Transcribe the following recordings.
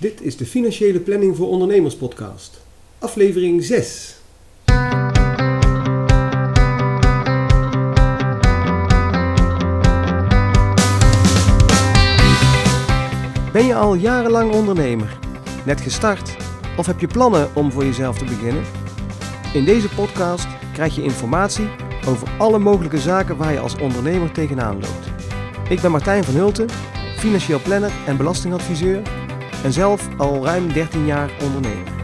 Dit is de Financiële Planning voor Ondernemers podcast, aflevering 6. Ben je al jarenlang ondernemer? Net gestart? Of heb je plannen om voor jezelf te beginnen? In deze podcast krijg je informatie over alle mogelijke zaken waar je als ondernemer tegenaan loopt. Ik ben Martijn van Hulten, financieel planner en belastingadviseur en zelf al ruim 13 jaar ondernemer.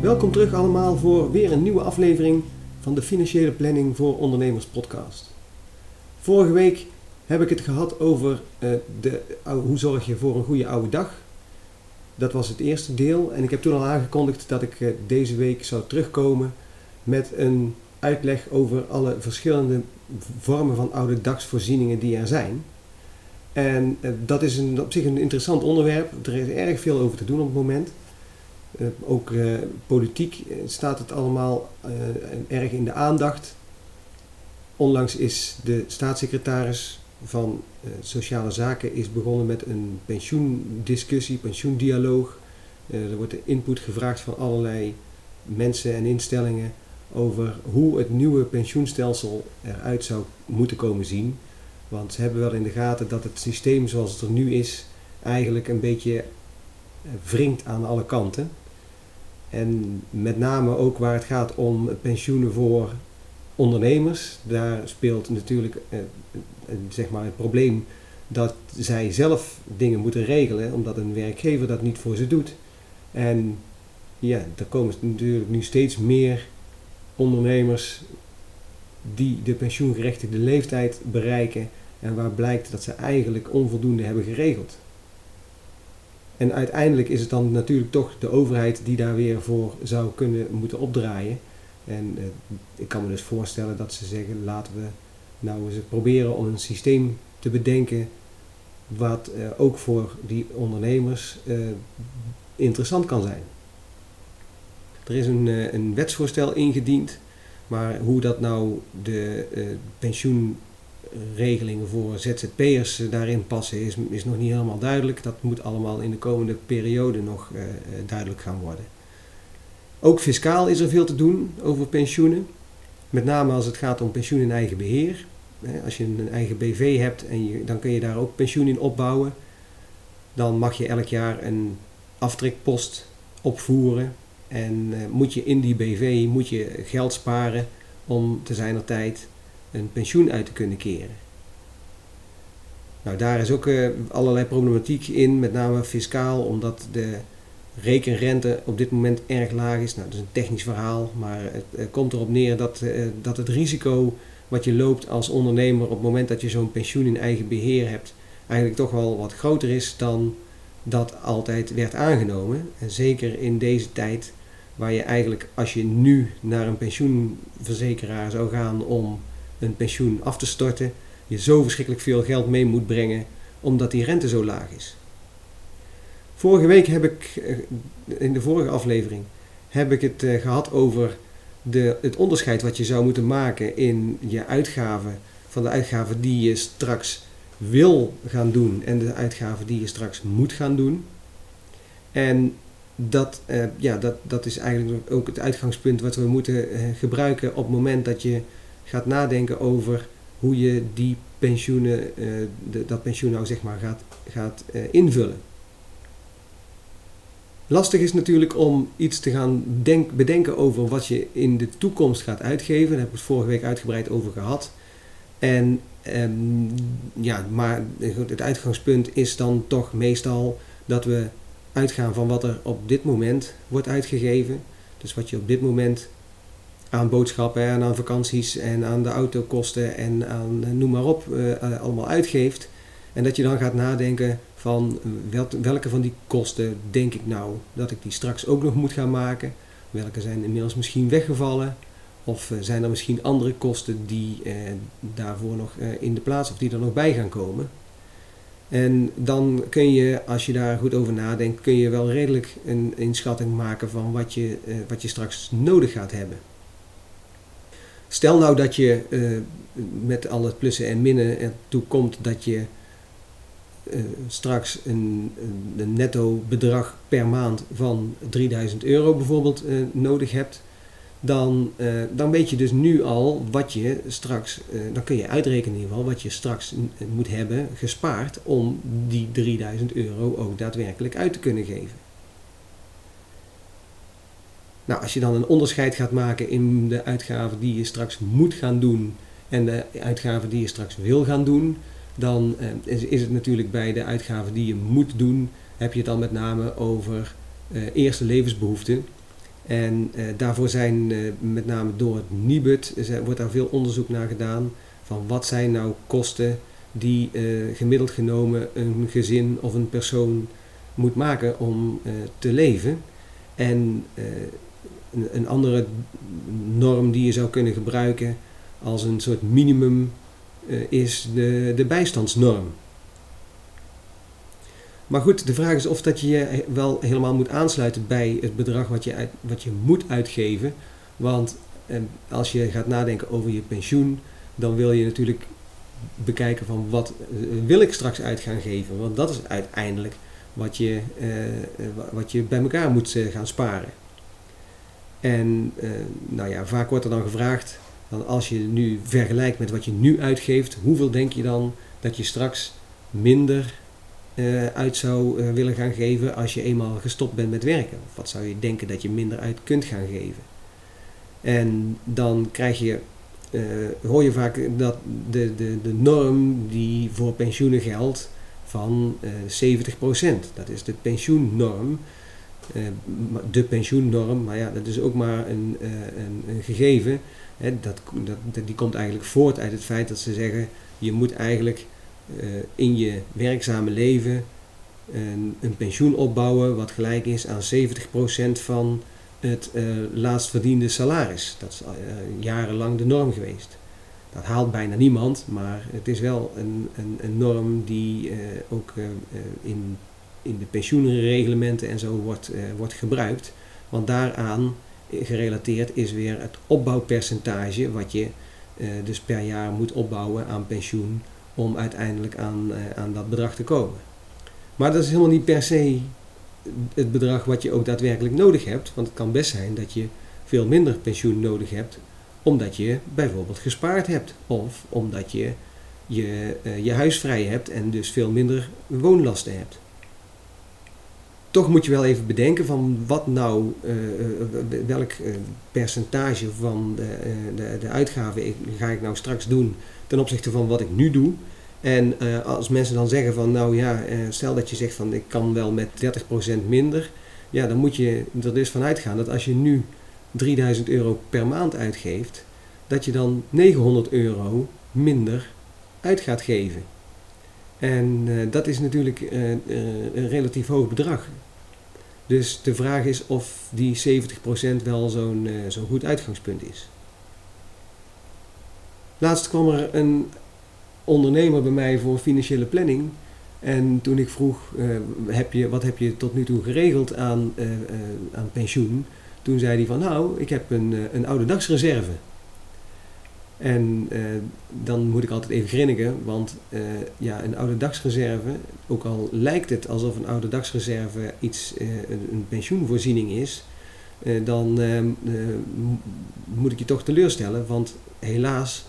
Welkom terug allemaal voor weer een nieuwe aflevering van de Financiële Planning voor Ondernemers podcast. Vorige week heb ik het gehad over uh, de, hoe zorg je voor een goede oude dag. Dat was het eerste deel en ik heb toen al aangekondigd dat ik uh, deze week zou terugkomen met een uitleg over alle verschillende vormen van oude dagsvoorzieningen die er zijn. En uh, dat is een, op zich een interessant onderwerp. Er is erg veel over te doen op het moment. Uh, ook uh, politiek staat het allemaal erg in de aandacht. Onlangs is de staatssecretaris van Sociale Zaken is begonnen met een pensioendiscussie, pensioendialoog. er wordt input gevraagd van allerlei mensen en instellingen over hoe het nieuwe pensioenstelsel eruit zou moeten komen zien. Want ze hebben wel in de gaten dat het systeem zoals het er nu is eigenlijk een beetje wringt aan alle kanten. En met name ook waar het gaat om pensioenen voor ondernemers, daar speelt natuurlijk eh, zeg maar het probleem dat zij zelf dingen moeten regelen, omdat een werkgever dat niet voor ze doet. En ja, er komen natuurlijk nu steeds meer ondernemers die de pensioengerechtigde leeftijd bereiken en waar blijkt dat ze eigenlijk onvoldoende hebben geregeld. En uiteindelijk is het dan natuurlijk toch de overheid die daar weer voor zou kunnen moeten opdraaien. En eh, ik kan me dus voorstellen dat ze zeggen: laten we nou eens proberen om een systeem te bedenken wat eh, ook voor die ondernemers eh, interessant kan zijn. Er is een, uh, een wetsvoorstel ingediend, maar hoe dat nou de uh, pensioenregelingen voor ZZP'ers uh, daarin passen is, is nog niet helemaal duidelijk. Dat moet allemaal in de komende periode nog duidelijk gaan worden. Ook fiscaal is er veel te doen over pensioenen. Met name als het gaat om pensioen in eigen beheer. Als je een eigen BV hebt en je, dan kun je daar ook pensioen in opbouwen. Dan mag je elk jaar een aftrekpost opvoeren en uh, moet je in die BV moet je geld sparen om te zijner tijd een pensioen uit te kunnen keren. Nou, daar is ook uh, allerlei problematiek in, met name fiscaal, omdat de rekenrente op dit moment erg laag is. Nou, dat is een technisch verhaal, maar het komt erop neer dat, dat het risico wat je loopt als ondernemer op het moment dat je zo'n pensioen in eigen beheer hebt, eigenlijk toch wel wat groter is dan dat altijd werd aangenomen. En zeker in deze tijd waar je eigenlijk als je nu naar een pensioenverzekeraar zou gaan om een pensioen af te storten, je zo verschrikkelijk veel geld mee moet brengen omdat die rente zo laag is. Vorige week heb ik, eh, in de vorige aflevering, heb ik het eh, gehad over de, het onderscheid wat je zou moeten maken in je uitgaven, van de uitgaven die je straks wil gaan doen en de uitgaven die je straks moet gaan doen. En dat, uh, ja, dat, dat is eigenlijk ook het uitgangspunt wat we moeten uh, gebruiken op het moment dat je gaat nadenken over hoe je die pensioenen, uh, de, dat pensioen nou zeg maar gaat, gaat invullen. Lastig is natuurlijk om iets te gaan denk, bedenken over wat je in de toekomst gaat uitgeven. Daar heb ik het vorige week uitgebreid over gehad. En um, ja, maar het uitgangspunt is dan toch meestal dat we uitgaan van wat er op dit moment wordt uitgegeven. Dus wat je op dit moment aan boodschappen en aan vakanties en aan de autokosten en aan eh, noem maar op uh, allemaal uitgeeft. En dat je dan gaat nadenken van welke van die kosten denk ik nou dat ik die straks ook nog moet gaan maken. Welke zijn inmiddels misschien weggevallen. Of zijn er misschien andere kosten die eh, daarvoor nog eh, in de plaats of die er nog bij gaan komen. En dan kun je, als je daar goed over nadenkt, kun je wel redelijk een inschatting maken van wat je, uh, wat je straks nodig gaat hebben. Stel nou dat je met alle plussen en minnen ertoe komt dat je straks een, een, netto bedrag per maand van 3000 euro bijvoorbeeld nodig hebt dan, uh, dan weet je dus nu al wat je straks, uh, dan kun je uitrekenen in ieder geval wat je straks moet hebben gespaard om die 3000 euro ook daadwerkelijk uit te kunnen geven. Nou, als je dan een onderscheid gaat maken in de uitgaven die je straks moet gaan doen en de uitgaven die je straks wil gaan doen, dan is, is, het natuurlijk bij de uitgaven die je moet doen, heb je het dan met name over eerste levensbehoeften. En uh, daarvoor zijn uh, met name door het NIBUD wordt daar veel onderzoek naar gedaan van wat zijn nou kosten die uh, gemiddeld genomen een gezin of een persoon moet maken om te leven. En een, een, andere norm die je zou kunnen gebruiken als een soort minimum is de, de bijstandsnorm. Maar goed, de vraag is of dat je je wel helemaal moet aansluiten bij het bedrag wat je, uit, wat je moet uitgeven. Want eh, als je gaat nadenken over je pensioen, dan wil je natuurlijk bekijken van wat eh, wil ik straks uit gaan geven. Want dat is uiteindelijk wat je, eh, wat je bij elkaar moet gaan sparen. En nou ja, vaak wordt er dan gevraagd, dan als je nu vergelijkt met wat je nu uitgeeft, hoeveel denk je dan dat je straks minder uh, uit zou uh, willen gaan geven als je eenmaal gestopt bent met werken? Of wat zou je denken dat je minder uit kunt gaan geven? En dan krijg je, uh, hoor je vaak dat de, de, de norm die voor pensioenen geldt van 70%. Dat is de pensioennorm. de pensioennorm, maar ja, dat is ook maar een, een, een gegeven. Hè, dat, dat, die komt eigenlijk voort uit het feit dat ze zeggen, je moet eigenlijk in je werkzame leven een, een, pensioen opbouwen wat gelijk is aan 70% van het uh, laatst verdiende salaris. Dat is uh, jarenlang de norm geweest. Dat haalt bijna niemand, maar het is wel een, een, een norm die ook in, in de pensioenreglementen en zo wordt, wordt gebruikt. Want daaraan gerelateerd is weer het opbouwpercentage wat je dus per jaar moet opbouwen aan pensioen om uiteindelijk aan, uh, aan dat bedrag te komen. Maar dat is helemaal niet per se het bedrag wat je ook daadwerkelijk nodig hebt. Want het kan best zijn dat je veel minder pensioen nodig hebt omdat je bijvoorbeeld gespaard hebt of omdat je je, uh, je huis vrij hebt en dus veel minder woonlasten hebt. Toch moet je wel even bedenken van wat nou, uh, welk percentage van de, de, de uitgaven ga ik nou straks doen ten opzichte van wat ik nu doe. En als mensen dan zeggen van nou ja, stel dat je zegt van ik kan wel met 30% minder. Ja, dan moet je er dus van uitgaan dat als je nu 3000 euro per maand uitgeeft, dat je dan 900 euro minder uit gaat geven. En dat is natuurlijk een relatief hoog bedrag. Dus de vraag is of die 70% wel zo'n zo'n goed uitgangspunt is. Laatst kwam er een ondernemer bij mij voor financiële planning. En toen ik vroeg, uh, heb je, wat heb je tot nu toe geregeld aan, uh, aan pensioen? Toen zei hij van, nou, ik heb een, een oude dagsreserve. En dan moet ik altijd even grinniken, want ja, een oude dagsreserve, ook al lijkt het alsof een oude dagsreserve iets, een, een pensioenvoorziening is, dan moet ik je toch teleurstellen, want helaas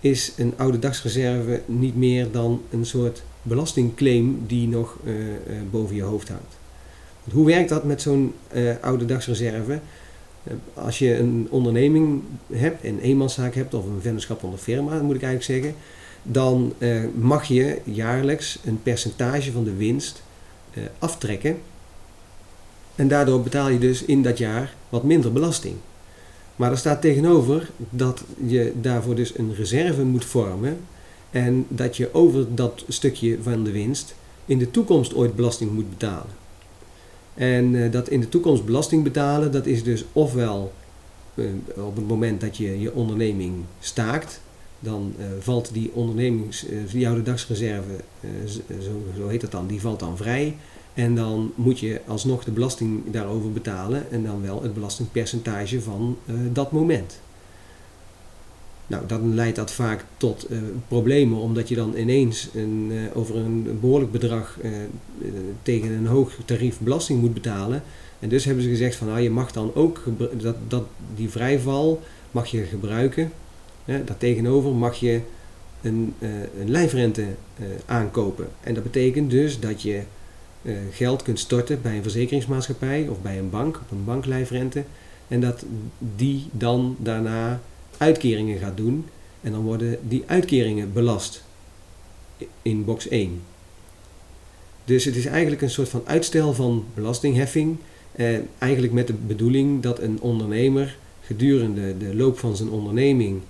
is een oude dagsreserve niet meer dan een soort belastingclaim die nog boven je hoofd hangt. Hoe werkt dat met zo'n oude dagsreserve? Als je een onderneming hebt, een eenmanszaak hebt of een vennootschap onder firma, moet ik eigenlijk zeggen, dan mag je jaarlijks een percentage van de winst aftrekken. En daardoor betaal je dus in dat jaar wat minder belasting. Maar er staat tegenover dat je daarvoor dus een reserve moet vormen en dat je over dat stukje van de winst in de toekomst ooit belasting moet betalen. En uh, dat in de toekomst belasting betalen, dat is dus ofwel uh, op het moment dat je je onderneming staakt, dan uh, valt die ondernemings, die oude dagsreserve, zo, zo heet dat dan, die valt dan vrij. En dan moet je alsnog de belasting daarover betalen en dan wel het belastingpercentage van dat moment. Nou, dan leidt dat vaak tot uh, problemen, omdat je dan ineens een, uh, over een behoorlijk bedrag uh, tegen een hoog tarief belasting moet betalen. En dus hebben ze gezegd van nou, je mag dan ook dat, dat, die vrijval mag je gebruiken. Hè, daartegenover mag je een, een lijfrente aankopen. En dat betekent dus dat je geld kunt storten bij een verzekeringsmaatschappij of bij een bank op een banklijfrente. En dat die dan daarna uitkeringen gaat doen. En dan worden die uitkeringen belast in box 1. Dus het is eigenlijk een soort van uitstel van belastingheffing. Eh, eigenlijk met de bedoeling dat een ondernemer gedurende de loop van zijn onderneming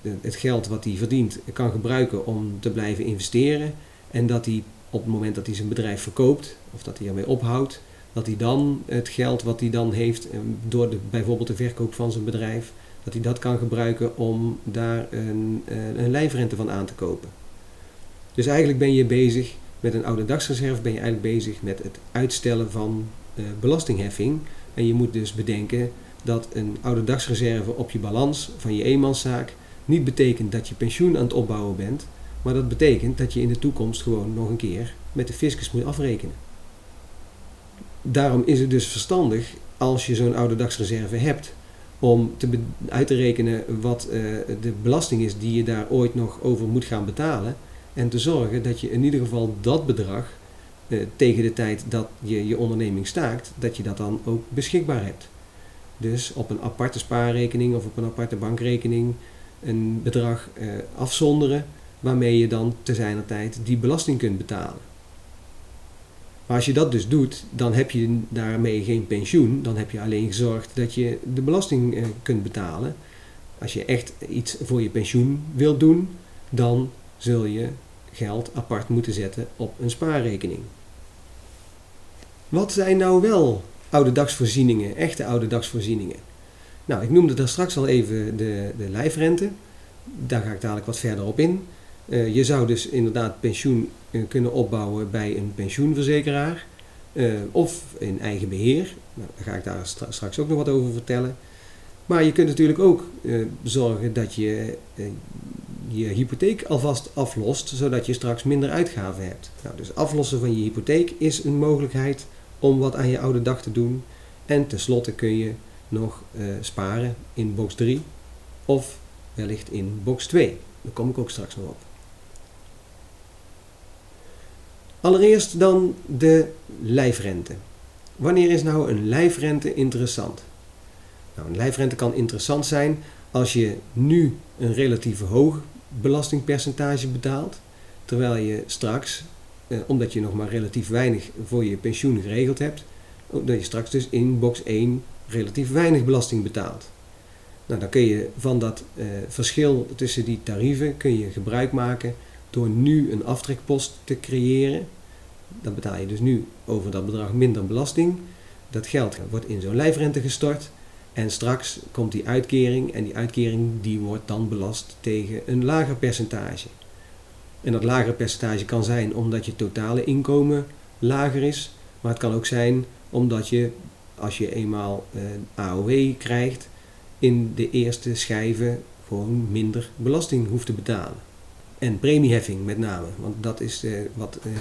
de, het geld wat hij verdient kan gebruiken om te blijven investeren. En dat hij op het moment dat hij zijn bedrijf verkoopt of dat hij ermee ophoudt, dat hij dan het geld wat hij dan heeft eh, door de, bijvoorbeeld de verkoop van zijn bedrijf, dat hij dat kan gebruiken om daar een, eh, een lijfrente van aan te kopen. Dus eigenlijk ben je bezig met een oude dagsreserve, ben je eigenlijk bezig met het uitstellen van uh, belastingheffing. En je moet dus bedenken dat een oude dagsreserve op je balans van je eenmanszaak niet betekent dat je pensioen aan het opbouwen bent, maar dat betekent dat je in de toekomst gewoon nog een keer met de fiscus moet afrekenen. Daarom is het dus verstandig als je zo'n oude dagsreserve hebt om te uit te rekenen wat uh, de belasting is die je daar ooit nog over moet gaan betalen. En te zorgen dat je in ieder geval dat bedrag uh, tegen de tijd dat je je onderneming staakt, dat je dat dan ook beschikbaar hebt. Dus op een aparte spaarrekening of op een aparte bankrekening een bedrag uh, afzonderen waarmee je dan te zijner tijd die belasting kunt betalen. Maar als je dat dus doet, dan heb je daarmee geen pensioen. Dan heb je alleen gezorgd dat je de belasting eh, kunt betalen. Als je echt iets voor je pensioen wilt doen, dan zul je geld apart moeten zetten op een spaarrekening. Wat zijn nou wel oude dagsvoorzieningen, echte oude dagsvoorzieningen? Nou, ik noemde daar straks al even de, de lijfrente. Daar ga ik dadelijk wat verder op in. Uh, je zou dus inderdaad pensioen kunnen opbouwen bij een pensioenverzekeraar uh, of in eigen beheer. Nou, daar ga ik daar stra straks ook nog wat over vertellen. Maar je kunt natuurlijk ook zorgen dat je je hypotheek alvast aflost, zodat je straks minder uitgaven hebt. Nou, dus aflossen van je hypotheek is een mogelijkheid om wat aan je oude dag te doen. En tenslotte kun je nog sparen in box 3 of wellicht in box 2. Daar kom ik ook straks nog op. Allereerst dan de lijfrente. Wanneer is nou een lijfrente interessant? Nou, een lijfrente kan interessant zijn als je nu een relatief hoog belastingpercentage betaalt, terwijl je straks, eh, omdat je nog maar relatief weinig voor je pensioen geregeld hebt, dat je straks dus in box 1 relatief weinig belasting betaalt. Nou, dan kun je van dat eh, verschil tussen die tarieven kun je gebruik maken door nu een aftrekpost te creëren. Dan betaal je dus nu over dat bedrag minder belasting. Dat geld wordt in zo'n lijfrente gestort. En straks komt die uitkering en die uitkering die wordt dan belast tegen een lager percentage. En dat lagere percentage kan zijn omdat je totale inkomen lager is. Maar het kan ook zijn omdat je als je eenmaal uh, eh, AOW krijgt in de eerste schijven gewoon minder belasting hoeft te betalen. En premieheffing met name, want dat is uh, wat uh,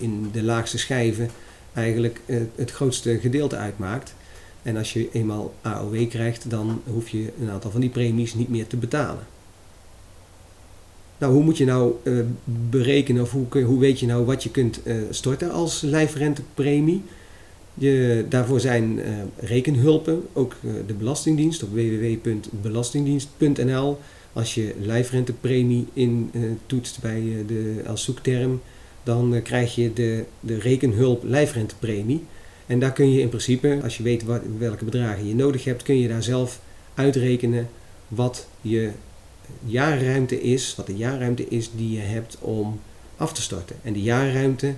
in de laagste schijven eigenlijk uh, het grootste gedeelte uitmaakt. En als je eenmaal AOW krijgt, dan hoef je een aantal van die premies niet meer te betalen. Nou, hoe moet je nou berekenen of hoe, hoe weet je nou wat je kunt storten als lijfrentepremie? Daarvoor zijn rekenhulpen, ook de Belastingdienst op www.belastingdienst.nl. Als je lijfrentepremie in uh, toetst bij, de, als zoekterm, dan krijg je de, de rekenhulp lijfrentepremie. En daar kun je in principe, als je weet wat, welke bedragen je nodig hebt, kun je daar zelf uitrekenen wat je jaarruimte is, wat de jaarruimte is die je hebt om af te storten. En die jaarruimte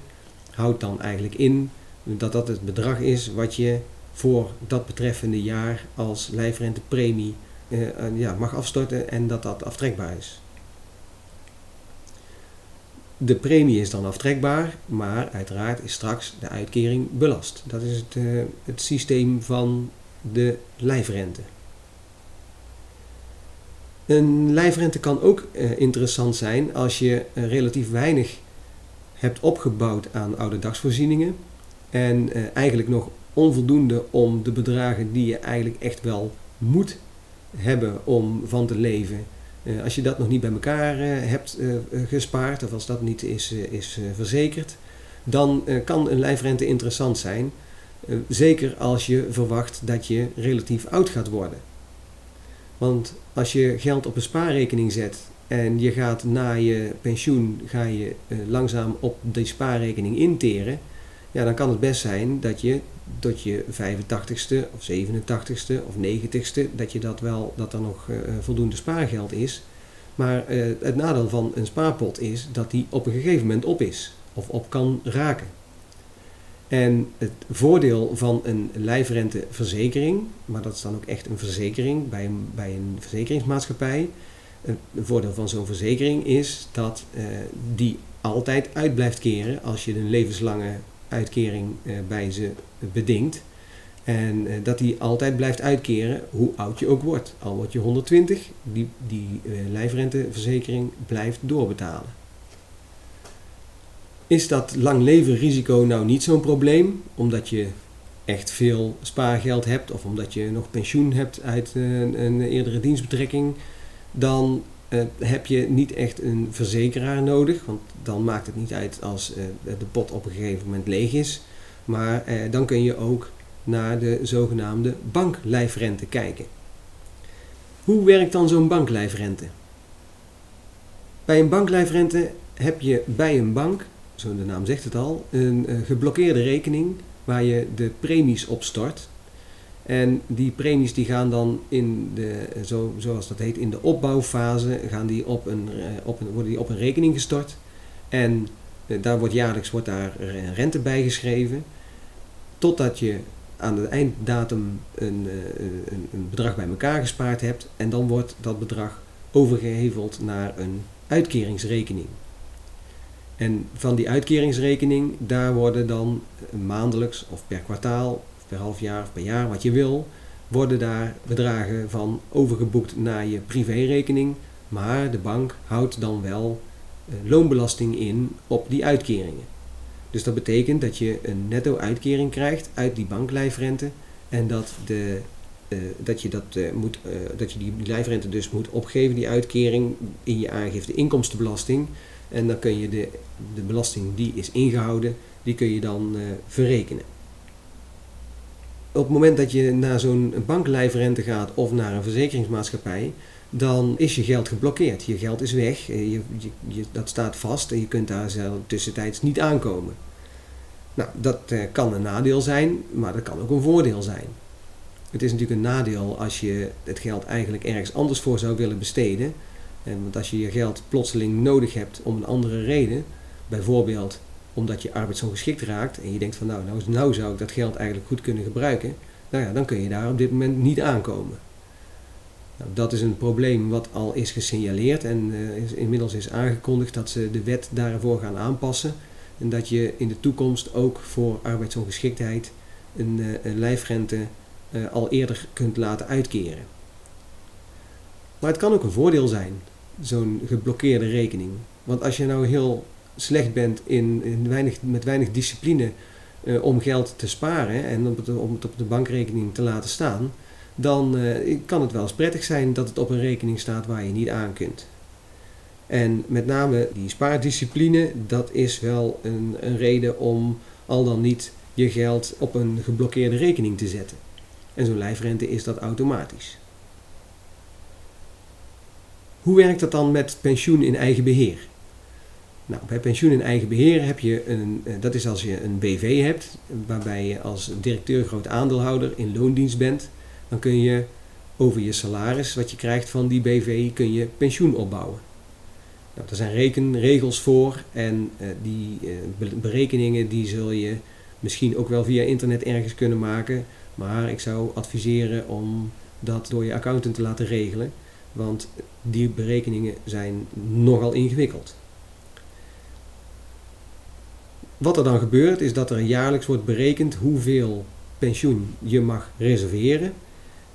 houdt dan eigenlijk in dat dat het bedrag is wat je voor dat betreffende jaar als lijfrentepremie uh, ja, mag afstorten en dat dat aftrekbaar is. De premie is dan aftrekbaar, maar uiteraard is straks de uitkering belast. Dat is het, uh, het systeem van de lijfrente. Een lijfrente kan ook uh, interessant zijn als je uh, relatief weinig hebt opgebouwd aan oude dagsvoorzieningen en eigenlijk nog onvoldoende om de bedragen die je eigenlijk echt wel moet hebben om van te leven. Als je dat nog niet bij elkaar hebt gespaard of als dat niet is, is verzekerd, dan kan een lijfrente interessant zijn. zeker als je verwacht dat je relatief oud gaat worden. Want als je geld op een spaarrekening zet en je gaat na je pensioen ga je langzaam op die spaarrekening interen, ja, dan kan het best zijn dat je tot je 85ste of 87ste of 90ste, dat je dat wel, dat er nog uh, voldoende spaargeld is. Maar uh, het nadeel van een spaarpot is dat die op een gegeven moment op is of op kan raken. En het voordeel van een lijfrenteverzekering, maar dat is dan ook echt een verzekering bij een, bij een verzekeringsmaatschappij. Het voordeel van zo'n verzekering is dat uh, die altijd uit blijft keren als je een levenslange uitkering uh, bij ze bedingt. En uh, dat die altijd blijft uitkeren hoe oud je ook wordt. Al word je 120, die, die lijfrenteverzekering blijft doorbetalen. Is dat lang leven risico nou niet zo'n probleem, omdat je echt veel spaargeld hebt of omdat je nog pensioen hebt uit een eerdere dienstbetrekking, dan uh, heb je niet echt een verzekeraar nodig, want dan maakt het niet uit als uh, de pot op een gegeven moment leeg is. Maar uh, dan kun je ook naar de zogenaamde banklijfrente kijken. Hoe werkt dan zo'n banklijfrente? Bij een banklijfrente heb je bij een bank zo de naam zegt het al, een geblokkeerde rekening waar je de premies op stort. En die premies die gaan dan in de, zo, zoals dat heet, in de opbouwfase gaan die op een, uh, op een, worden die op een rekening gestort. En uh, daar wordt jaarlijks wordt daar rente bij geschreven. Totdat je aan de einddatum een, een, een bedrag bij elkaar gespaard hebt. En dan wordt dat bedrag overgeheveld naar een uitkeringsrekening. En van die uitkeringsrekening, daar worden dan maandelijks of per kwartaal, per half jaar of per jaar, wat je wil, worden daar bedragen van overgeboekt naar je privérekening. Maar de bank houdt dan wel uh, loonbelasting in op die uitkeringen. Dus dat betekent dat je een netto uitkering krijgt uit die banklijfrente en dat, de, uh, dat, je, dat, uh, moet, dat je die lijfrente dus moet opgeven, die uitkering, in je aangifte inkomstenbelasting. En dan kun je de, de belasting die is ingehouden, die kun je dan verrekenen. Op het moment dat je naar zo'n banklijfrente gaat of naar een verzekeringsmaatschappij, dan is je geld geblokkeerd. Je geld is weg, eh, je, dat staat vast en je kunt daar tussentijds niet aankomen. Nou, dat uh, kan een nadeel zijn, maar dat kan ook een voordeel zijn. Het is natuurlijk een nadeel als je het geld eigenlijk ergens anders voor zou willen besteden. En want als je je geld plotseling nodig hebt om een andere reden, bijvoorbeeld omdat je arbeidsongeschikt raakt en je denkt van nou, nou, nou zou ik dat geld eigenlijk goed kunnen gebruiken, nou ja, dan kun je daar op dit moment niet aankomen. Nou, dat is een probleem wat al is gesignaleerd en uh, is, inmiddels is aangekondigd dat ze de wet daarvoor gaan aanpassen. En dat je in de toekomst ook voor arbeidsongeschiktheid een, uh, lijfrente uh, al eerder kunt laten uitkeren. Maar het kan ook een voordeel zijn zo'n geblokkeerde rekening. Want als je nou heel slecht bent in, in weinig, met weinig discipline uh, om geld te sparen en om het, om het, op de bankrekening te laten staan, dan uh, kan het wel eens prettig zijn dat het op een rekening staat waar je niet aan kunt. En met name die spaardiscipline, dat is wel een, een reden om al dan niet je geld op een geblokkeerde rekening te zetten. En zo'n lijfrente is dat automatisch. Hoe werkt dat dan met pensioen in eigen beheer? Nou, bij pensioen in eigen beheer heb je een, eh, dat is als je een BV hebt, waarbij je als directeur groot aandeelhouder in loondienst bent, dan kun je over je salaris wat je krijgt van die BV kun je pensioen opbouwen. Nou, er zijn rekenregels voor en uh, die uh, berekeningen die zul je misschien ook wel via internet ergens kunnen maken, maar ik zou adviseren om dat door je accountant te laten regelen. Want die berekeningen zijn nogal ingewikkeld. Wat er dan gebeurt is dat er jaarlijks wordt berekend hoeveel pensioen je mag reserveren.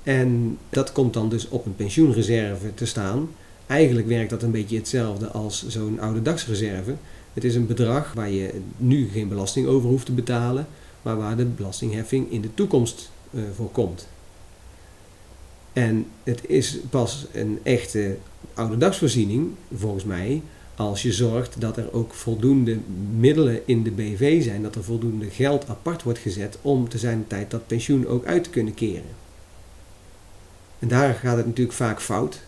En dat komt dan dus op een pensioenreserve te staan. Eigenlijk werkt dat een beetje hetzelfde als zo'n oude dagsreserve. Het is een bedrag waar je nu geen belasting over hoeft te betalen, maar waar de belastingheffing in de toekomst uh, voor komt. En het is pas een echte ouderdagsvoorziening, volgens mij, als je zorgt dat er ook voldoende middelen in de BV zijn, dat er voldoende geld apart wordt gezet om te zijn tijd dat pensioen ook uit te kunnen keren. En daar gaat het natuurlijk vaak fout,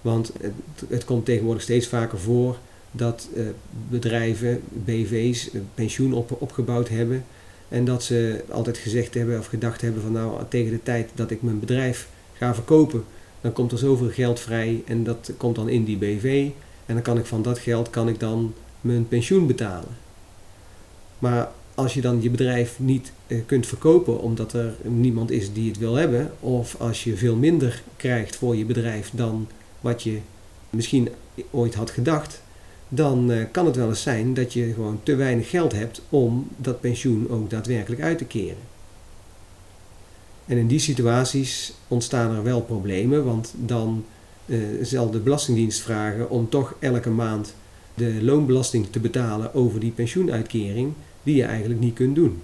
want het, het komt tegenwoordig steeds vaker voor dat uh, bedrijven, BV's, uh, pensioen op, opgebouwd hebben en dat ze altijd gezegd hebben of gedacht hebben van nou tegen de tijd dat ik mijn bedrijf ga verkopen, dan komt er zoveel geld vrij en dat komt dan in die BV en dan kan ik van dat geld kan ik dan mijn pensioen betalen. Maar als je dan je bedrijf niet eh, kunt verkopen omdat er niemand is die het wil hebben, of als je veel minder krijgt voor je bedrijf dan wat je misschien ooit had gedacht, dan eh, kan het wel eens zijn dat je gewoon te weinig geld hebt om dat pensioen ook daadwerkelijk uit te keren. En in die situaties ontstaan er wel problemen, want dan uh, zal de Belastingdienst vragen om toch elke maand de loonbelasting te betalen over die pensioenuitkering die je eigenlijk niet kunt doen.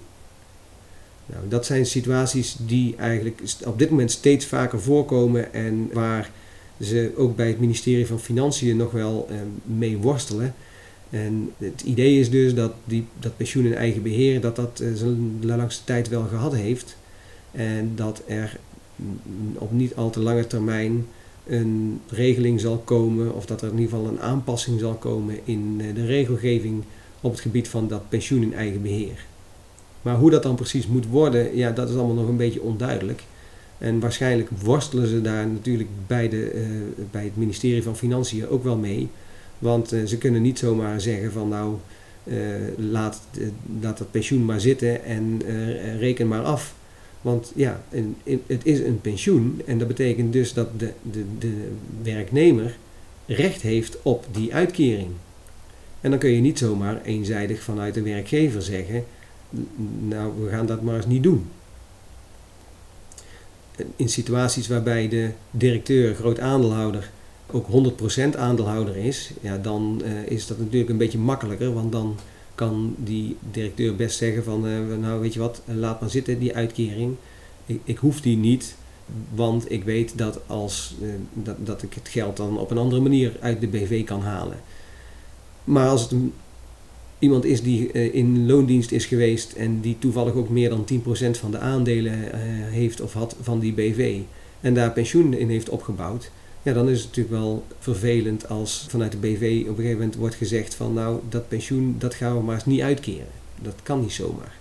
Nou, dat zijn situaties die eigenlijk op dit moment steeds vaker voorkomen en waar ze ook bij het ministerie van Financiën nog wel eh, mee worstelen. En het idee is dus dat die, dat pensioen in eigen beheer dat dat uh, zijn langste tijd wel gehad heeft. En dat er op niet al te lange termijn een regeling zal komen, of dat er in ieder geval een aanpassing zal komen in eh, de regelgeving op het gebied van dat pensioen in eigen beheer. Maar hoe dat dan precies moet worden, ja, dat is allemaal nog een beetje onduidelijk. En waarschijnlijk worstelen ze daar natuurlijk bij, de, uh, bij het ministerie van Financiën ook wel mee. Want uh, ze kunnen niet zomaar zeggen van nou, laat, laat dat pensioen maar zitten en reken maar af. Want ja, een, het is een pensioen en dat betekent dus dat de, de, de werknemer recht heeft op die uitkering. En dan kun je niet zomaar eenzijdig vanuit de werkgever zeggen, nou we gaan dat maar eens niet doen. In situaties waarbij de directeur, groot aandeelhouder, ook 100% aandeelhouder is, ja, dan uh, is dat natuurlijk een beetje makkelijker, want dan kan die directeur best zeggen van, uh, nou weet je wat, laat maar zitten die uitkering. Ik, ik hoef die niet, want ik weet dat, als, uh, dat, dat ik het geld dan op een andere manier uit de BV kan halen. Maar als het iemand is die in loondienst is geweest en die toevallig ook meer dan 10% van de aandelen heeft of had van die BV en daar pensioen in heeft opgebouwd, ja, dan is het natuurlijk wel vervelend als vanuit de BV op een gegeven moment wordt gezegd van nou, dat pensioen, dat gaan we maar eens niet uitkeren. Dat kan niet zomaar.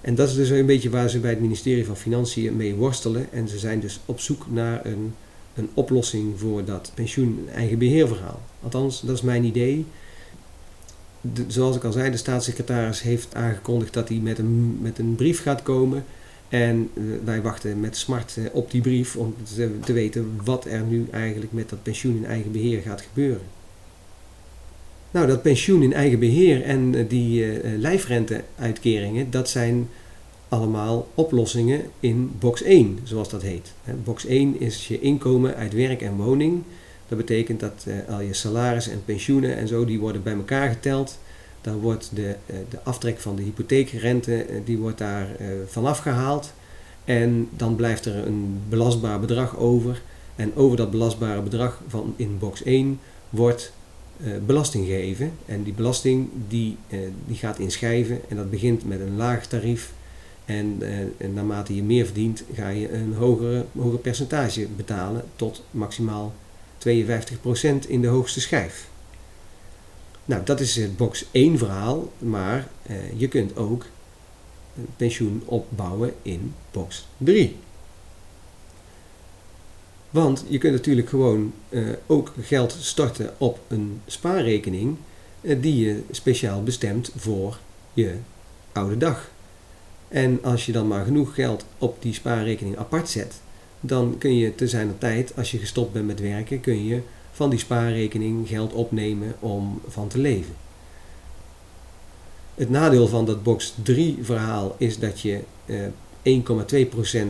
En dat is dus een beetje waar ze bij het ministerie van Financiën mee worstelen. En ze zijn dus op zoek naar een, een oplossing voor dat pensioen eigen beheerverhaal. Althans, dat is mijn idee. De, zoals ik al zei, de staatssecretaris heeft aangekondigd dat hij met een, met een brief gaat komen en uh, wij wachten met smart uh, op die brief om te, te, weten wat er nu eigenlijk met dat pensioen in eigen beheer gaat gebeuren. Nou, dat pensioen in eigen beheer en uh, die lijfrenteuitkeringen, dat zijn allemaal oplossingen in box 1, zoals dat heet. Box 1 is je inkomen uit werk en woning. Dat betekent dat al je salaris en pensioenen en zo, die worden bij elkaar geteld. Dan wordt de, eh, de aftrek van de hypotheekrente eh, die wordt daar eh, vanaf gehaald. En dan blijft er een belastbaar bedrag over. En over dat belastbare bedrag van in box 1 wordt belasting gegeven. En die belasting die, die gaat inschrijven. En dat begint met een laag tarief. En, en naarmate je meer verdient, ga je een hogere, hoger percentage betalen. Tot maximaal 52% in de hoogste schijf. Nou, dat is het box 1 verhaal, maar eh, je kunt ook pensioen opbouwen in box 3. Want je kunt natuurlijk gewoon eh, ook geld storten op een spaarrekening eh, die je speciaal bestemt voor je oude dag. En als je dan maar genoeg geld op die spaarrekening apart zet, dan kun je te zijner tijd, als je gestopt bent met werken, kun je van die spaarrekening geld opnemen om van te leven. Het nadeel van dat box 3 verhaal is dat je eh,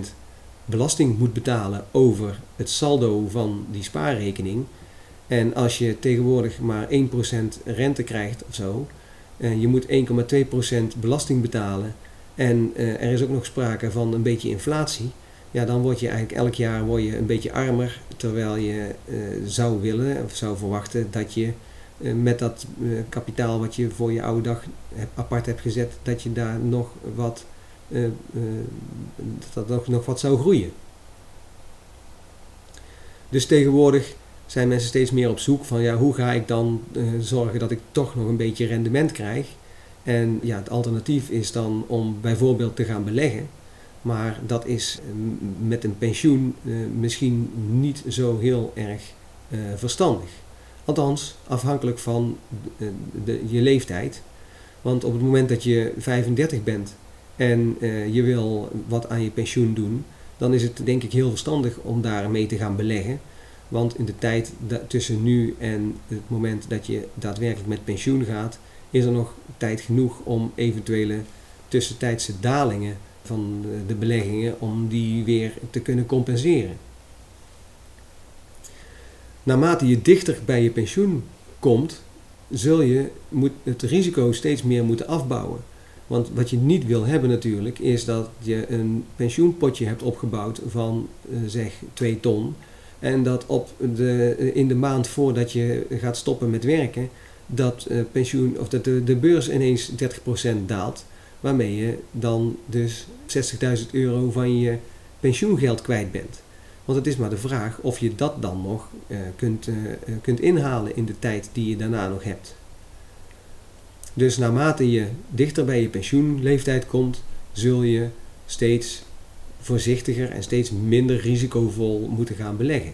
1,2% belasting moet betalen over het saldo van die spaarrekening. En als je tegenwoordig maar 1% rente krijgt of zo, en je moet 1,2% belasting betalen en er is ook nog sprake van een beetje inflatie, ja, dan word je eigenlijk elk jaar word je een beetje armer, terwijl je zou willen of zou verwachten dat je met dat kapitaal wat je voor je oude dag apart hebt gezet, dat je daar nog wat dat nog, nog wat zou groeien. Dus tegenwoordig zijn mensen steeds meer op zoek van ja, hoe ga ik dan zorgen dat ik toch nog een beetje rendement krijg. En ja, het alternatief is dan om bijvoorbeeld te gaan beleggen. Maar dat is met een pensioen misschien niet zo heel erg verstandig. Althans, afhankelijk van de, je leeftijd. Want op het moment dat je 35 bent en je wil wat aan je pensioen doen, dan is het denk ik heel verstandig om daarmee te gaan beleggen. Want in de tijd tussen nu en het moment dat je daadwerkelijk met pensioen gaat, is er nog tijd genoeg om eventuele tussentijdse dalingen van de beleggingen, om die weer te kunnen compenseren. Naarmate je dichter bij je pensioen komt, zul je het risico steeds meer moeten afbouwen. Want wat je niet wil hebben natuurlijk, is dat je een pensioenpotje hebt opgebouwd van uh, zeg 2 ton. En dat op de, in de maand voordat je gaat stoppen met werken, dat, uh, pensioen, of dat de, de beurs ineens 30% daalt. Waarmee je dan dus 60.000 euro van je pensioengeld kwijt bent. Want het is maar de vraag of je dat dan nog uh, kunt, kunt inhalen in de tijd die je daarna nog hebt. Dus naarmate je dichter bij je pensioenleeftijd komt, zul je steeds voorzichtiger en steeds minder risicovol moeten gaan beleggen.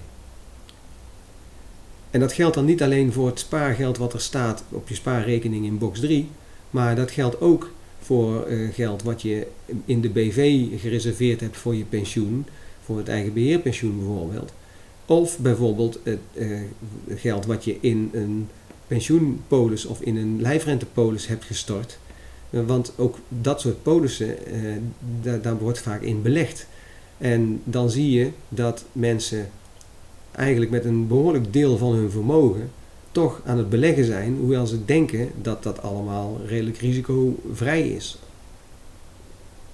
En dat geldt dan niet alleen voor het spaargeld wat er staat op je spaarrekening in box 3, maar dat geldt ook voor uh, geld wat je in de BV gereserveerd hebt voor je pensioen, voor het eigen beheerpensioen bijvoorbeeld. Of bijvoorbeeld het uh, geld wat je in een pensioenpolis of in een lijfrentepolis hebt gestort. Eh, want ook dat soort polissen, eh, daar, daar wordt vaak in belegd. En dan zie je dat mensen eigenlijk met een behoorlijk deel van hun vermogen toch aan het beleggen zijn, hoewel ze denken dat dat allemaal redelijk risicovrij is.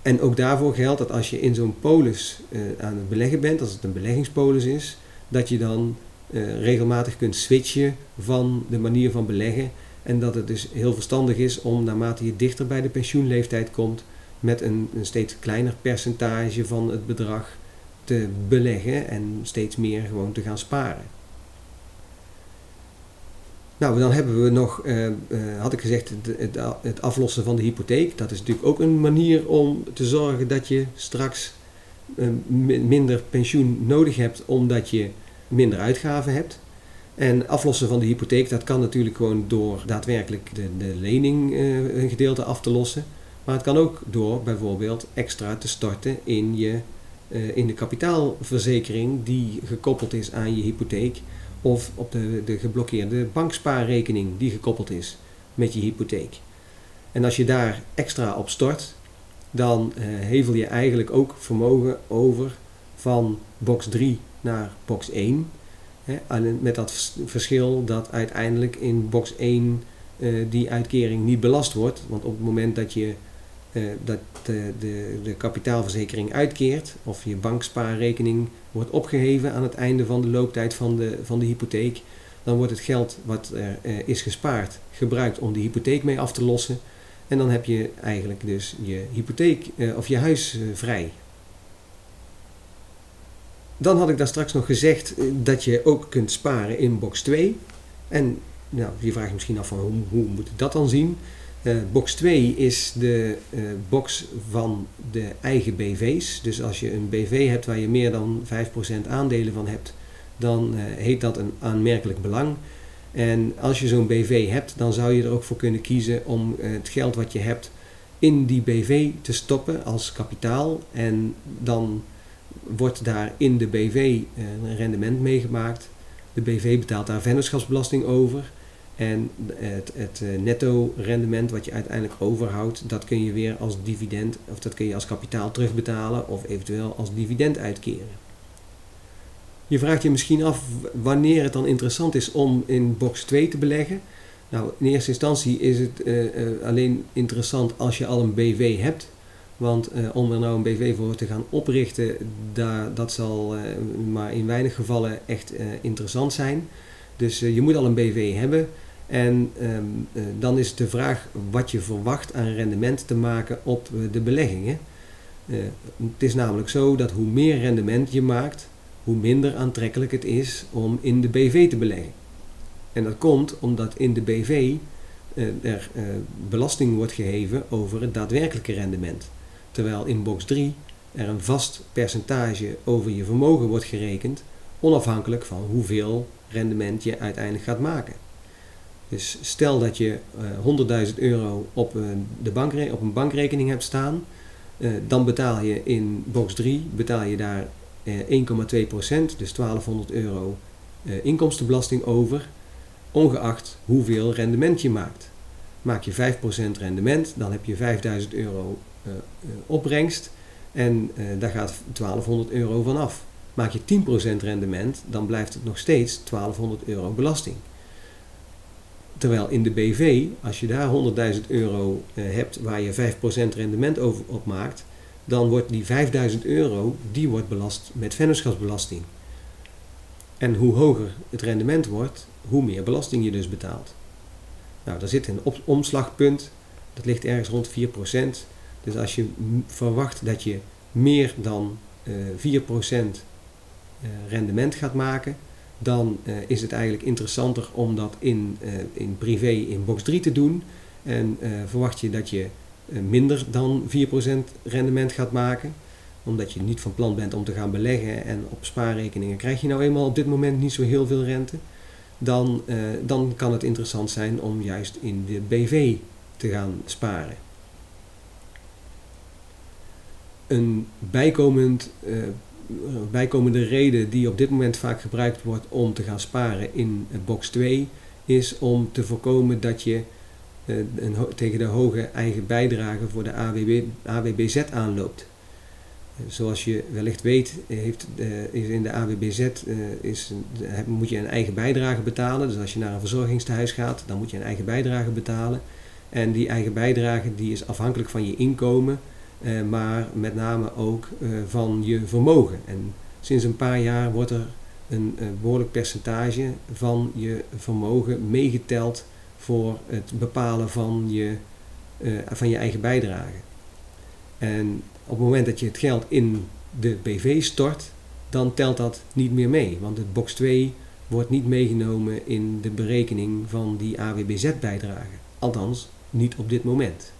En ook daarvoor geldt dat als je in zo'n polis uh, aan het beleggen bent, als het een beleggingspolis is, dat je dan uh, regelmatig kunt switchen van de manier van beleggen. En dat het dus heel verstandig is om naarmate je dichter bij de pensioenleeftijd komt, met een, een steeds kleiner percentage van het bedrag te beleggen en steeds meer gewoon te gaan sparen. Nou, dan hebben we nog, uh, uh, had ik gezegd, het, het, aflossen van de hypotheek. Dat is natuurlijk ook een manier om te zorgen dat je straks uh, minder pensioen nodig hebt, omdat je minder uitgaven hebt. En aflossen van de hypotheek, dat kan natuurlijk gewoon door daadwerkelijk de, de lening een gedeelte af te lossen. Maar het kan ook door bijvoorbeeld extra te storten in, je, in de kapitaalverzekering die gekoppeld is aan je hypotheek. Of op de, de geblokkeerde bankspaarrekening die gekoppeld is met je hypotheek. En als je daar extra op stort, dan uh, hevel je eigenlijk ook vermogen over van box 3 naar box 1. Hè, met dat verschil dat uiteindelijk in box 1 uh, eh, die uitkering niet belast wordt. Want op het moment dat je uh, dat de, de, de, kapitaalverzekering uitkeert of je bankspaarrekening wordt opgeheven aan het einde van de looptijd van de, van de hypotheek, dan wordt het geld wat er uh, is gespaard gebruikt om de hypotheek mee af te lossen. En dan heb je eigenlijk dus je hypotheek of je huis vrij. Dan had ik daar straks nog gezegd eh, dat je ook kunt sparen in box 2. En nou, je vraagt misschien af van hoe, hoe moet ik dat dan zien? Uh, box 2 is de uh, box van de eigen BV's. Dus als je een BV hebt waar je meer dan 5% aandelen van hebt, dan uh, heet dat een aanmerkelijk belang. En als je zo'n BV hebt, dan zou je er ook voor kunnen kiezen om het geld wat je hebt in die BV te stoppen als kapitaal. En dan wordt daar in de BV eh, een rendement meegemaakt. De BV betaalt daar vennootschapsbelasting over. En het, het netto rendement wat je uiteindelijk overhoudt, dat kun je weer als dividend of dat kun je als kapitaal terugbetalen of eventueel als dividend uitkeren. Je vraagt je misschien af wanneer het dan interessant is om in box 2 te beleggen. Nou, in eerste instantie is het uh, uh, alleen interessant als je al een BV hebt. Want om er nou een BV voor te gaan oprichten, daar, dat zal maar in weinig gevallen echt interessant zijn. Dus je moet al een BV hebben. En um, dan is de vraag wat je verwacht aan rendement te maken op de beleggingen. het is namelijk zo dat hoe meer rendement je maakt, hoe minder aantrekkelijk het is om in de BV te beleggen. En dat komt omdat in de BV eh, er eh, belasting wordt geheven over het daadwerkelijke rendement. Terwijl in box 3 er een vast percentage over je vermogen wordt gerekend, onafhankelijk van hoeveel rendement je uiteindelijk gaat maken. Dus stel dat je uh, 100.000 euro op, de bankre op een bankrekening hebt staan, uh, dan betaal je in box 3 betaal je daar 1,2%, dus 1200 euro inkomstenbelasting over ongeacht hoeveel rendement je maakt. Maak je 5% rendement, dan heb je 5000 euro opbrengst en daar gaat 1200 euro van af. Maak je 10% rendement, dan blijft het nog steeds 1200 euro belasting. Terwijl in de BV, als je daar 100.000 euro uh, hebt waar je 5% rendement over op maakt, dan wordt die 5000 euro die wordt belast met vennootschapsbelasting. En hoe hoger het rendement wordt, hoe meer belasting je dus betaalt. Nou, daar zit een omslagpunt, dat ligt ergens rond 4%. Dus als je verwacht dat je meer dan uh, 4% uh, rendement gaat maken, dan uh, is het eigenlijk interessanter om dat in, uh, in privé in box 3 te doen. En verwacht je dat je minder dan 4% rendement gaat maken, omdat je niet van plan bent om te gaan beleggen en op spaarrekeningen krijg je nou eenmaal op dit moment niet zo heel veel rente, dan, dan kan het interessant zijn om juist in de BV te gaan sparen. Een bijkomend, uh, bijkomende reden die op dit moment vaak gebruikt wordt om te gaan sparen in box 2 is om te voorkomen dat je een, tegen de hoge eigen bijdrage voor de AWB, AWBZ aanloopt. Zoals je wellicht weet, heeft, is in de AWBZ is, moet je een eigen bijdrage betalen. Dus als je naar een verzorgingstehuis gaat, dan moet je een eigen bijdrage betalen. En die eigen bijdrage die is afhankelijk van je inkomen, maar met name ook van je vermogen. En sinds een paar jaar wordt er een, een behoorlijk percentage van je vermogen meegeteld voor het bepalen van je, van je eigen bijdrage. En op het moment dat je het geld in de BV stort, dan telt dat niet meer mee. Want het box 2 wordt niet meegenomen in de berekening van die AWBZ-bijdrage. Althans, niet op dit moment.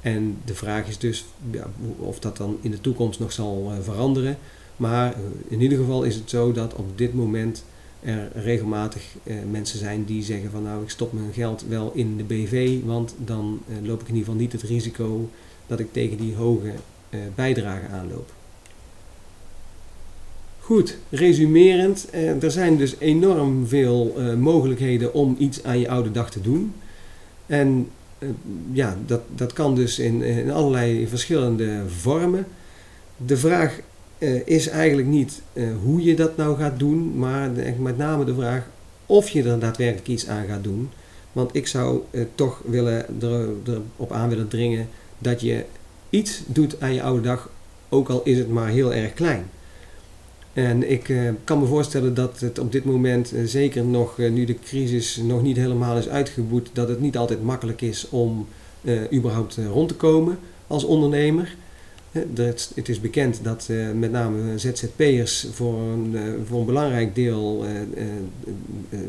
En de vraag is dus ja, of dat dan in de toekomst nog zal uh, veranderen. Maar uh, in ieder geval is het zo dat op dit moment er regelmatig uh, mensen zijn die zeggen van nou ik stop mijn geld wel in de BV, want dan loop ik in ieder geval niet het risico dat ik tegen die hoge uh, bijdrage aanloop. Goed, resumerend, er zijn dus enorm veel mogelijkheden om iets aan je oude dag te doen. En ja, dat, dat kan dus in, in allerlei verschillende vormen. De vraag is eigenlijk niet hoe je dat nou gaat doen, maar de, met name de vraag of je er daadwerkelijk iets aan gaat doen. Want ik zou toch willen erop aan willen dringen dat je iets doet aan je oude dag, ook al is het maar heel erg klein. En ik uh, kan me voorstellen dat het op dit moment, uh, zeker nog uh, nu de crisis nog niet helemaal is uitgeboet, dat het niet altijd makkelijk is om überhaupt rond te komen als ondernemer. Dat, het is bekend dat met name ZZP'ers voor een, voor een belangrijk deel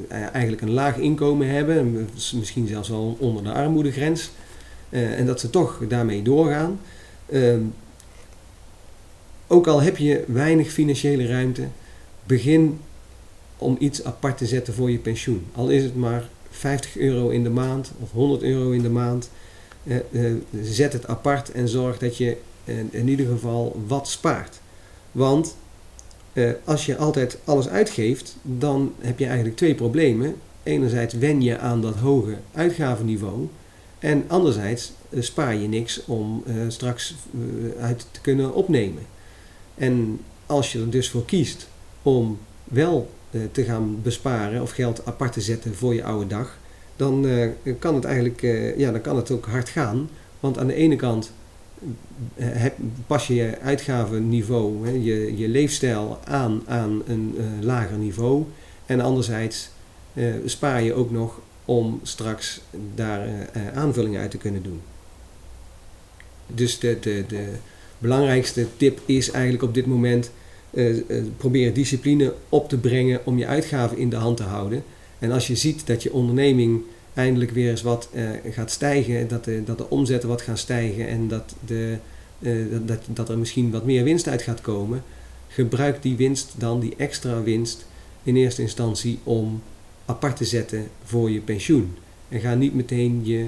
eigenlijk een laag inkomen hebben, misschien zelfs wel onder de armoedegrens. En dat ze toch daarmee doorgaan. Ook al heb je weinig financiële ruimte, begin om iets apart te zetten voor je pensioen. Al is het maar 50 euro in de maand of 100 euro in de maand. Uh, zet het apart en zorg dat je in ieder geval wat spaart. Want als je altijd alles uitgeeft, dan heb je eigenlijk twee problemen. enerzijds wen je aan dat hoge uitgavenniveau en anderzijds spaar je niks om straks uit te kunnen opnemen. En als je er dus voor kiest om wel te gaan besparen of geld apart te zetten voor je oude dag, dan kan het eigenlijk ja, dan kan het ook hard gaan. Want aan de ene kant pas je je uitgavenniveau, hè, je, je leefstijl aan aan een lager niveau. En anderzijds spaar je ook nog om straks daar aanvullingen uit te kunnen doen. Dus de, de, de belangrijkste tip is eigenlijk op dit moment proberen discipline op te brengen om je uitgaven in de hand te houden. En als je ziet dat je onderneming eindelijk weer eens wat uh, gaat stijgen, dat de, dat de omzetten wat gaan stijgen en dat, de, uh, dat, dat er misschien wat meer winst uit gaat komen, gebruik die winst dan, die extra winst, in eerste instantie om apart te zetten voor je pensioen. En ga niet meteen je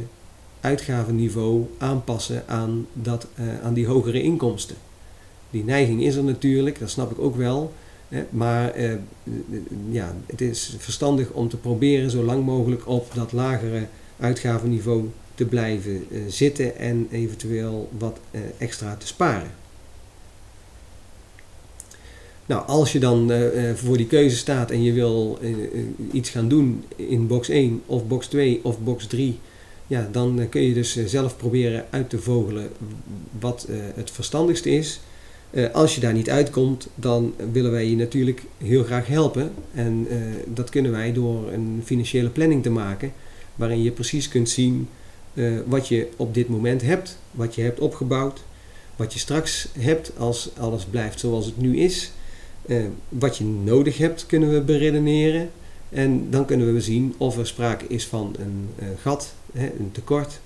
uitgavenniveau aanpassen aan, dat, uh, aan die hogere inkomsten. Die neiging is er natuurlijk, dat snap ik ook wel. Maar eh, ja, het is verstandig om te proberen zo lang mogelijk op dat lagere uitgavenniveau te blijven eh, zitten en eventueel wat eh, extra te sparen. Nou, als je dan voor die keuze staat en je wil iets gaan doen in box 1 of box 2 of box 3, ja, dan kun je dus zelf proberen uit te vogelen wat het verstandigste is. Als je daar niet uitkomt, dan willen wij je natuurlijk heel graag helpen. En dat kunnen wij door een financiële planning te maken, waarin je precies kunt zien wat je op dit moment hebt, wat je hebt opgebouwd, wat je straks hebt als alles blijft zoals het nu is. wat je nodig hebt, kunnen we beredeneren. En dan kunnen we zien of er sprake is van een gat, hè, een tekort.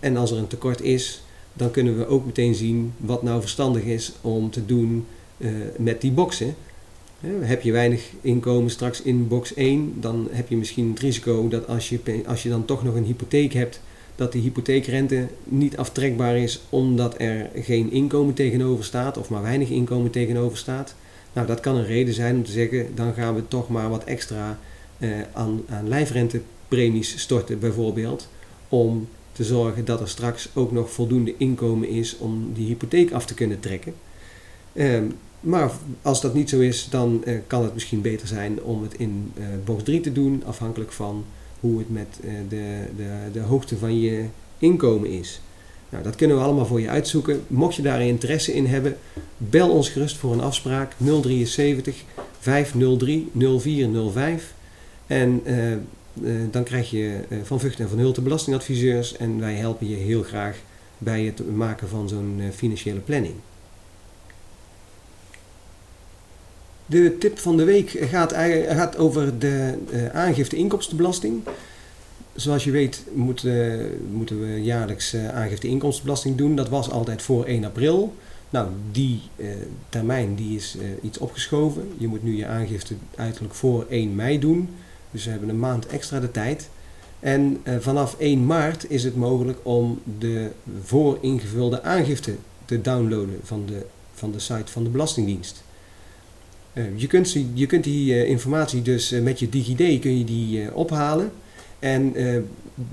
En als er een tekort is, dan kunnen we ook meteen zien wat nou verstandig is om te doen uh, met die boxen. heb je weinig inkomen straks in box 1, dan heb je misschien het risico dat als je, als je dan toch nog een hypotheek hebt, dat die hypotheekrente niet aftrekbaar is omdat er geen inkomen tegenover staat of maar weinig inkomen tegenover staat. Nou, dat kan een reden zijn om te zeggen, dan gaan we toch maar wat extra aan, aan lijfrentepremies storten bijvoorbeeld, om te zorgen dat er straks ook nog voldoende inkomen is om die hypotheek af te kunnen trekken. Ehm, maar als dat niet zo is, dan uh, kan het misschien beter zijn om het in uh, bocht 3 te doen, afhankelijk van hoe het met uh, de, de, de hoogte van je inkomen is. Nou, dat kunnen we allemaal voor je uitzoeken. Mocht je daar interesse in hebben, bel ons gerust voor een afspraak 073 503 0405. En uh, dan krijg je uh, van Vught en van Hulte belastingadviseurs en wij helpen je heel graag bij het maken van zo'n financiële planning. De tip van de week gaat, gaat over de aangifte inkomstenbelasting. Zoals je weet moeten, moeten we jaarlijks aangifte inkomstenbelasting doen. Dat was altijd voor 1 april. Nou, die termijn die is iets opgeschoven. Je moet nu je aangifte uiterlijk voor 1 mei doen. Dus we hebben een maand extra de tijd. En uh, vanaf 1 maart is het mogelijk om de vooringevulde aangifte te downloaden van de, van de site van de Belastingdienst. Uh, je, kunt, je kunt die uh, informatie dus met je DigiD kun je die ophalen. En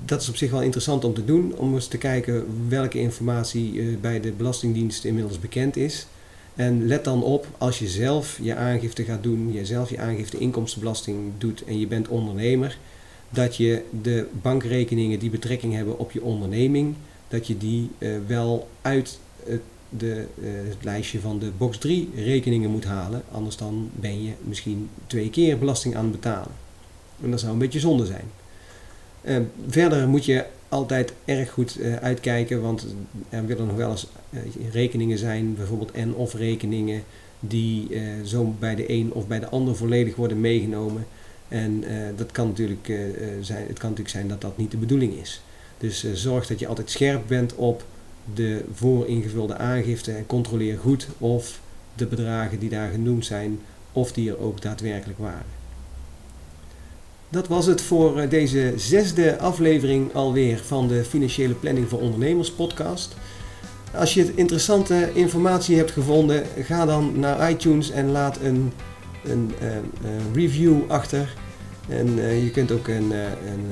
dat is op zich wel interessant om te doen, om eens te kijken welke informatie bij de Belastingdienst inmiddels bekend is. En let dan op, als je zelf je aangifte gaat doen, je zelf je aangifte inkomstenbelasting doet en je bent ondernemer, dat je de bankrekeningen die betrekking hebben op je onderneming, dat je die uh, wel uit het, de, het lijstje van de box 3 rekeningen moet halen. Anders dan ben je misschien twee keer belasting aan het betalen. En dat zou een beetje zonde zijn. Uh, verder moet je altijd erg goed uh, uitkijken, want er willen nog wel eens uh, rekeningen zijn, bijvoorbeeld en of rekeningen, die zo bij de een of bij de ander volledig worden meegenomen. En dat kan natuurlijk, zijn, het kan natuurlijk zijn dat dat niet de bedoeling is. Dus zorg dat je altijd scherp bent op de vooringevulde aangifte en controleer goed of de bedragen die daar genoemd zijn, of die er ook daadwerkelijk waren. Dat was het voor eh, deze zesde aflevering alweer van de Financiële Planning voor Ondernemers podcast. Als je interessante informatie hebt gevonden, ga dan naar iTunes en laat een, een, eh, review achter. En je kunt ook een, een,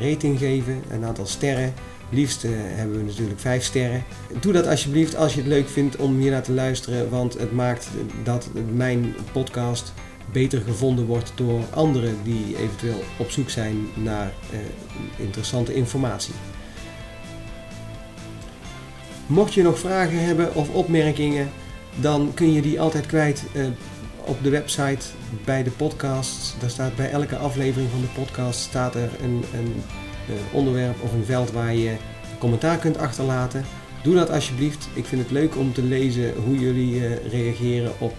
rating geven, een aantal sterren. Liefst hebben we natuurlijk 5 sterren. Doe dat alsjeblieft als je het leuk vindt om hier naar te luisteren, want het maakt dat mijn podcast beter gevonden wordt door anderen die eventueel op zoek zijn naar uh, interessante informatie. Mocht je nog vragen hebben of opmerkingen, dan kun je die altijd kwijt uh, op de website bij de podcast. Daar staat bij elke aflevering van de podcast staat er een, een uh, onderwerp of een veld waar je commentaar kunt achterlaten. Doe dat alsjeblieft. Ik vind het leuk om te lezen hoe jullie reageren op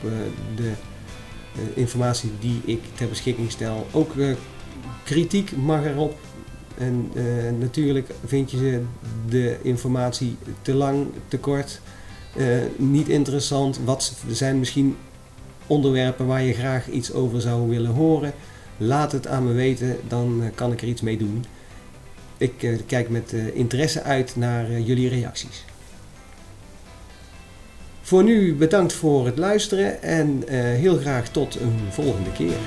de eh, informatie die ik ter beschikking stel. Ook eh, kritiek mag erop. En eh, natuurlijk vind je de informatie te lang, te kort, niet interessant. Wat zijn misschien onderwerpen waar je graag iets over zou willen horen? Laat het aan me weten, dan kan ik er iets mee doen. Ik kijk met interesse uit naar jullie reacties. Voor nu bedankt voor het luisteren en eh, heel graag tot een volgende keer.